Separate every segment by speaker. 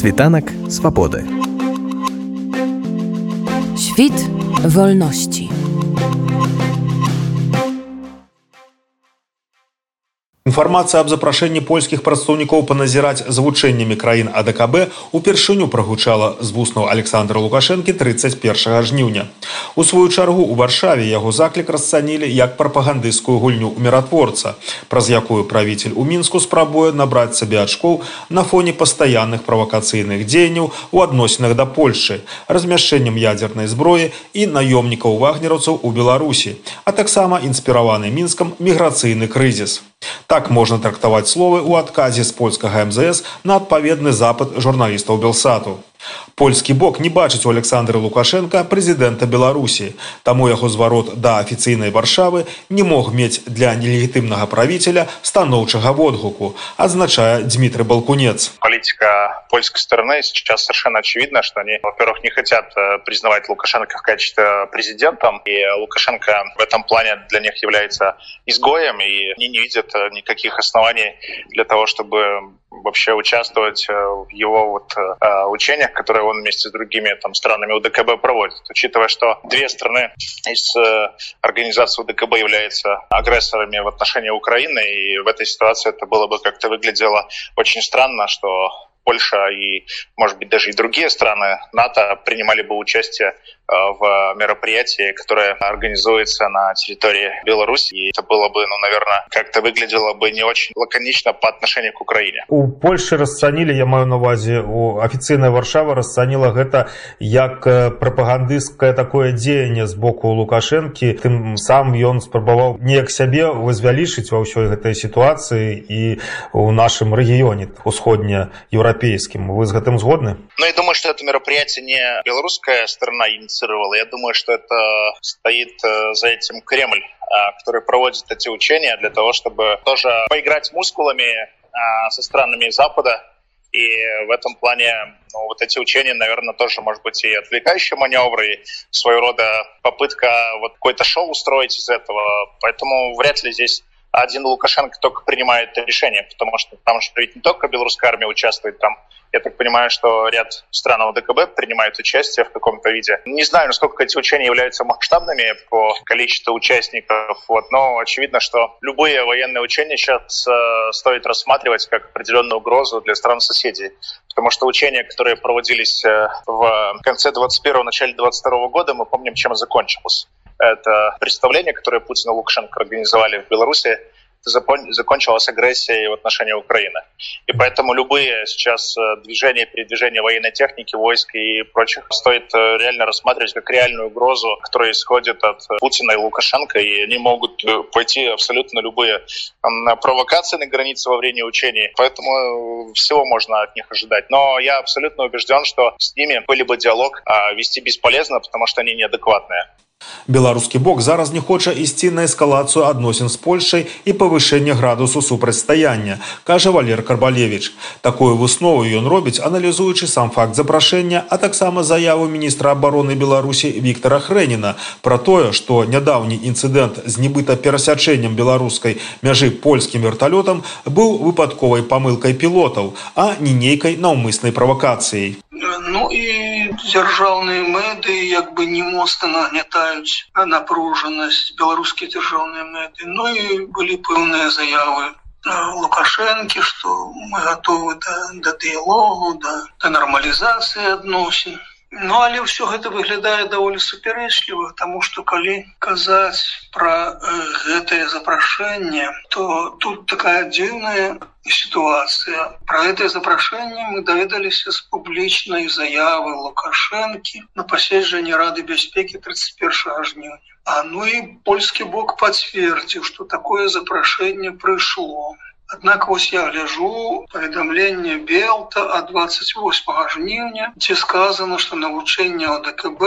Speaker 1: Світанак свабоды.
Speaker 2: Świt wolności.
Speaker 3: Інфармацыя аб запрашэнні польскіх прадстаўнікоў паназіраць за вучэннямі краін АДКБ упершыню прагучала з вуснаў Александра Лукашэнкі 31 жніўня. У сваю чаргу у варшаве яго заклік расцанілі як прапагандысцкую гульню ў міратворца, праз якую правіцель у мінску спрабуе набраць сабе ачкоў на фоне пастаянных правакацыйных дзеянняў у адносінах да Польшы, размяшчэннем ядзернай зброі і наёмнікаў вагнераўцаў у Беларусі, а таксама інспіраваны мінскам міграцыйны крызіс. Так можна трактаваць словы ў адказе з польскага МЗС на адпаведны запад журналістаў Белсату. Польскі бок не бачыць у Александры Лукашенко прэзідэнта Беларусі, таму яго зварот да афіцыйнай варшавы не мог мець для нелегітымнага правіцеля станоўчага водгуку, адзначае Дмітрий Балкунец.
Speaker 4: Политика польской стороны сейчас совершенно очевидно, что они, во-первых, не хотят э, признавать Лукашенко в качестве президентом, и Лукашенко в этом плане для них является изгоем, и они не видят э, никаких оснований для того, чтобы вообще участвовать э, в его вот э, учениях, которые он вместе с другими там странами УДКБ проводит. Учитывая, что две страны из э, организации УДКБ являются агрессорами в отношении Украины, и в этой ситуации это было бы как-то выглядело очень странно, что Польша и, может быть, даже и другие страны НАТО принимали бы участие Э, в мероприятии, которое организуется на территории Беларуси. И это было бы, ну, наверное, как-то выглядело бы не очень лаконично по отношению к Украине.
Speaker 3: У Польши расцанілі, я маю на увазе, у афіцыйная Варшава расцаніла гэта як прапагандысцкае такое дзеянне з боку Лукашэнкі. Тым сам ён спрабаваў неяк сябе возвялічыць ва ўсёй гэтай сітуацыі і ў нашым рэгіёне усходнееўрапейскім. Вы з гэтым згодны?
Speaker 4: Ну, я думаю, что это мероприятие не белорусская сторона инициирует, инициировал. Я думаю, что это стоит э, за этим Кремль, э, который проводит эти учения для того, чтобы тоже поиграть мускулами э, со странами Запада. И в этом плане ну, вот эти учения, наверное, тоже, может быть, и отвлекающие маневры, и своего рода попытка вот какое-то шоу устроить из этого. Поэтому вряд ли здесь один Лукашенко только принимает решение, потому что там же ведь не только белорусская армия участвует, там я так понимаю, что ряд стран ОДКБ принимают участие в каком-то виде. Не знаю, насколько эти учения являются масштабными по количеству участников, вот, но очевидно, что любые военные учения сейчас э, стоит рассматривать как определенную угрозу для стран-соседей. Потому что учения, которые проводились э, в конце 21-го, начале 22 года, мы помним, чем закончилось. Это представление, которое Путин и Лукашенко организовали в Беларуси, закончилась агрессией в отношении Украины. И поэтому любые сейчас э, движения, передвижения военной техники, войск и прочих стоит э, реально рассматривать как реальную угрозу, которая исходит от Путина и Лукашенко, и они могут э, пойти абсолютно любые провокации на границе во время учений. Поэтому всего можно от них ожидать. Но я абсолютно убежден, что с ними были бы диалог а вести бесполезно, потому что они неадекватные
Speaker 3: Беларускі бок зараз не хоча ісці на эскалацыю адносін з Польшай і павышэнне градусу супрацьстаяння, кажа Валер Карбалевич. Такую выснову ён робіць, аналізуючы сам факт запрашэння, а таксама заяву міністра абароны Беларусі Віктора Хрэніна пра тое, што нядаўні інцыдэнт з нібыта перасячэннем беларускай мяжы польскім верталётам быў выпадковай памылкай пілотаў, а не нейкай наўмыснай правакацыяй.
Speaker 5: Ну і дзяржаўныя мэды як бы не моцна нагнятаюць напружанасць беларускія дзяржаўныя мэды Ну і былі пэўныя заявы лукашэнкі што мы готовы да, да дыялогу да, да нармалізацыі адносін Ну але ўсё гэта выглядае даволі супярэчліва, таму што калі казаць пра э, гэтае запрашэнне, то тут такая дзіўная сітуацыя. Пра гэтае запрашэнне мы даведаліся з публічнай заявы Лукашэнкі на паседжанні рады бяспекі 31 жніўня. А ну і польскі бок пацвердзіў, што такое запрашэнне прыйшло. Аднак вось я гляжу паведамленне Белта ад 28 жніўня, сказано, што навучэнне ОДКБ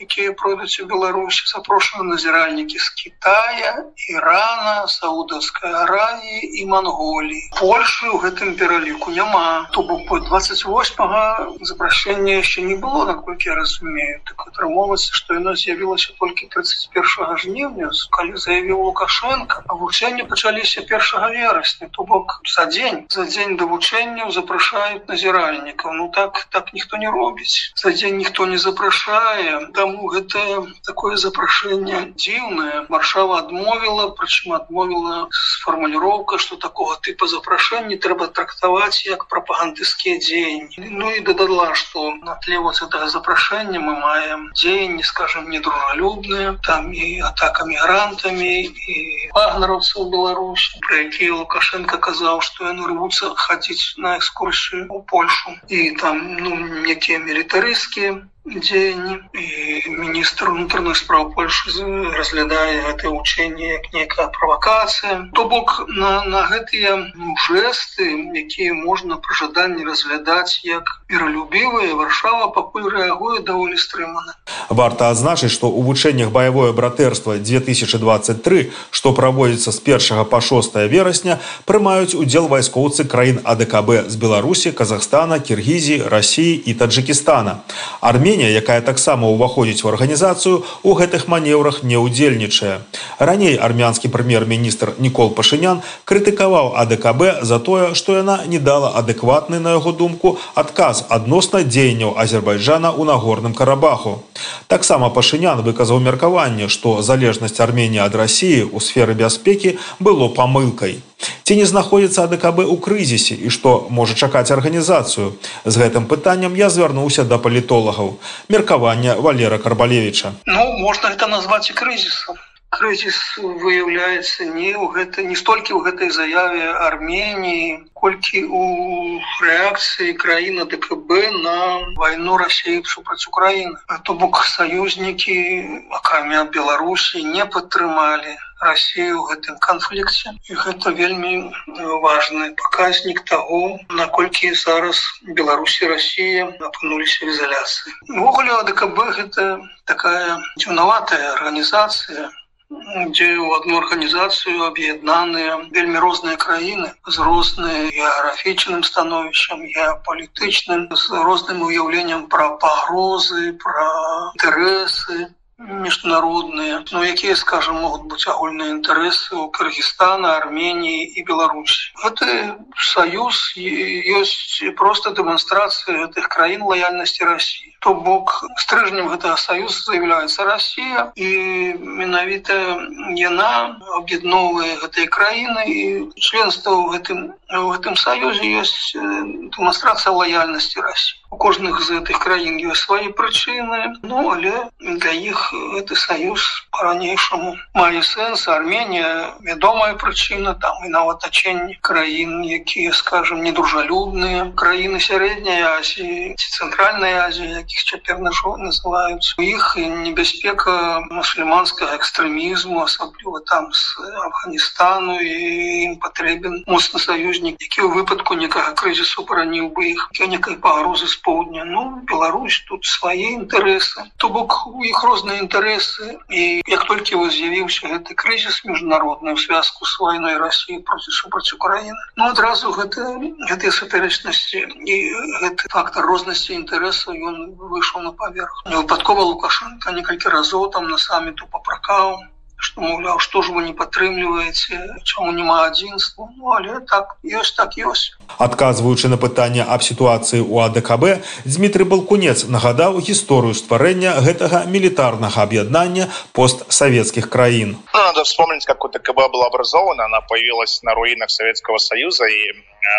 Speaker 5: якія пройдуць у Беларусі запрошаны назіральнікі з Китая Ірана саудаўскай Аравіі і Монголіі Польшы ў гэтым пераліку няма то бок по 28 запрашэння яшчэ не было наколькі я разумею так атрымоўваецца што яно з'явілася толькі 31 жніўня калі заявіў лукашенко а вучэнне пачаліся першага верасня то бок за дзень за дзень да вучэнняў запрашаюць назіральнікаў ну так так ніхто не робіць за дзень ніхто не запрашае таму гэта такое запрашэнне дзіўнае маршава адмовіла прычым адмовіла з фармуліроўка что такого тыпа запрашэнні трэба трактаваць як прапагандысцкія дзеянні ну і дадала что на тле вот этого запрашэння мы маем дзеянні скажем недружалюбныя там і атака мігрантамі і вагнараўцаў Беларусь про якія лукашенко казаў что яны рвуцца хадзіць на экскурсію у Польшу і там ну некія мілітарысцкія дзеянні і міністр унутраных справ Польшы разглядае гэтае вучэнне як некая правакацыя то бок на, на гэтыя жэсты якія можна пры жаданні разглядаць як міралюбівыя варшава пакуль рэагуе даволі стрымана
Speaker 3: варта адзначыць што ў вучэннях баявое братэрства 2023 што праводзіцца з першага па 6 верасня прымаюць удзел вайскоўцы краін адКб з беларусі казахстана киргізі россии і таджикістана армія Арменія, якая таксама ўваходзіць у арганізацыю, у гэтых манеўрах не ўдзельнічае. Раней армянскі прэм'ер-міністр Нікол Пашынян крытыкаваў АДКБ за тое, што яна не дала адэкватны, на яго думку, адказ адносна дзеянняў Азербайджана ў нагорным карабаху. Таксама Пашынян выказаў меркаванне, што залежнасць Арменіі ад рассіі ў сферы бяспекі было памылкай. Ці не знаходзіцца АДКБ ў крызісе і што можа чакаць арганізацыю. З гэтым пытаннем я звярнуўся да палітолагаў. Меркавання Валера Карбалевіча.
Speaker 5: Ну можна гэта назваць і крызісам крызіс выяўляецца не ў гэта не столькі ў гэтай заяве армении колькі у рэакцыі краіна дкб на вайну россии супраць украины то бок саюзнікі акрамя беларусі не падтрымалі Россию ў гэтым канфлікце і гэта вельмі важны паказнік таго наколькі зараз беларусі Россия апынуліся в ізаляцыі увогуле ДКБ гэта такая дзіўнаватая арганізацыя дзе ў одну арганізацыю аб'яднаныя вельмі розныя краіны з розныя геаграфічным становішчам геапалітычным з розным уяўленнем пра пагрозы пра інтарэсы міжнародныя ну якія скажем могуць быць агульныя інтарэсы у кыргызстана армении і беларусі гэты саюз ёсць просто дэманстрацыя гэтых краін лаяльнасці россии то бок стрыжнем гэтага саюза заявляецца россия і менавіта яна аб'ядноўвае гэтай краіны і членства ў гэтым в гэтым саюзе ёсць дэманстрацыя лаяльнасці россии у кожных з гэтых краін ёсць свае прычыны ну але для іх гэты саюз по-ранейшаму мае сэнс армения вядомая прычына там і нават ачэнне краін якія скажем недружалюбныя краіны сярэдняй азіі ці цэнтральнай азіі якіх цяпер нашо называюць у іх небяспека мусульманскага экстрэмізму асабліва там з афганістану і ім патрэбен моцны саюзнік які ў выпадку некага крызісу параніў бы іх некай пагрозы з поўдня ну Беларусь тут свае інтарэсы то бок у іх розныя розныя інтарэсы і як толькі вы з'явіўся гэты крызіс міжнародны ў звязку з вайной Росіі проці супраць Украіны Ну адразу гэта гэтыя супярэчнасці і гэты фактор рознасці інтарэсаў ён выйшаў на паверх не выпадкова лукашенко некалькі разоў там на саміту папракаў што маўляў што ж вы не падтрымліваеце чаму няма адзінства ну, але так ёсць так ёсць
Speaker 3: адказваючы на пытанне аб сітуацыі ў адКб Дмітрый балкунец нагадаў гісторыю стварэння гэтага мілітарнага аб'яднання постсавецкіх краін
Speaker 4: ну, надо вспомнить как у ДКБ была образована она появилась на руинах Советского Союза и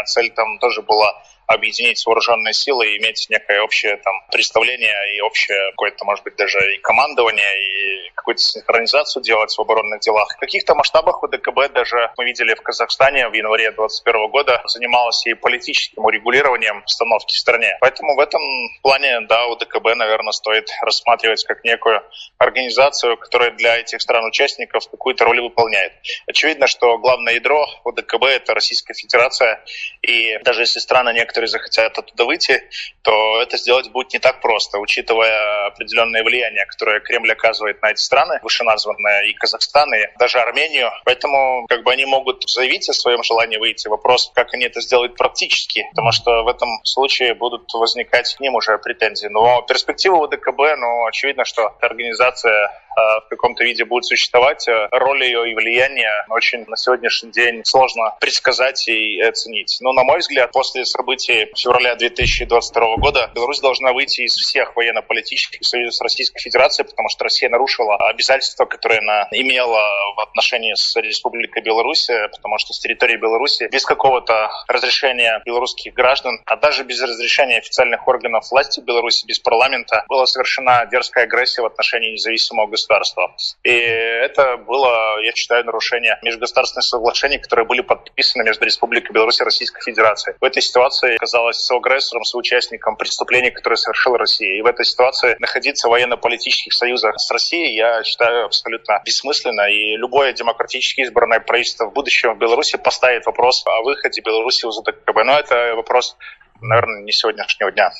Speaker 4: цель там тоже была объединить вооруженные силы и иметь некое общее там представление и общее какое-то может быть даже и командование и какую-то синхронизацию делать в оборонных делах. В каких-то масштабах УДКБ даже мы видели в Казахстане в январе 2021 года занималась и политическим урегулированием обстановки в стране. Поэтому в этом плане, да, УДКБ, наверное, стоит рассматривать как некую организацию, которая для этих стран-участников какую-то роль выполняет. Очевидно, что главное ядро УДКБ — это Российская Федерация, и даже если страны некоторые захотят оттуда выйти, то это сделать будет не так просто, учитывая определенное влияние, которое Кремль оказывает на эти страны, вышеназванные и Казахстан, и даже Армению. Поэтому как бы они могут заявить о своем желании выйти. Вопрос, как они это сделают практически, потому что в этом случае будут возникать к ним уже претензии. Но перспектива УДКБ, ну, очевидно, что организация Э, в каком-то виде будет существовать, роль ее и влияние очень на сегодняшний день сложно предсказать и оценить. Но, на мой взгляд, после событий февраля 2022 года Беларусь должна выйти из всех военно-политических союзов Российской Федерацией, потому что Россия нарушила обязательства, которые она имела в отношении с Республикой Беларусь, потому что с территории Беларуси без какого-то разрешения белорусских граждан, а даже без разрешения официальных органов власти Беларуси, без парламента, была совершена дерзкая агрессия в отношении независимого государства. И это было, я считаю, нарушение межгосударственных соглашений, которые были подписаны между Республикой Беларусь и Российской Федерацией. В этой ситуации оказалась соагрессором, соучастником преступлений, которые совершила Россия. И в этой ситуации находиться в военно-политических союзах с Россией, я считаю, абсолютно бессмысленно. И любое демократически избранное правительство в будущем в Беларуси поставит вопрос о выходе Беларуси из УДКБ. Но это вопрос, наверное, не сегодняшнего дня.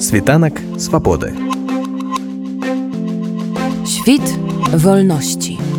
Speaker 2: Світанок свободи. Świt wolności.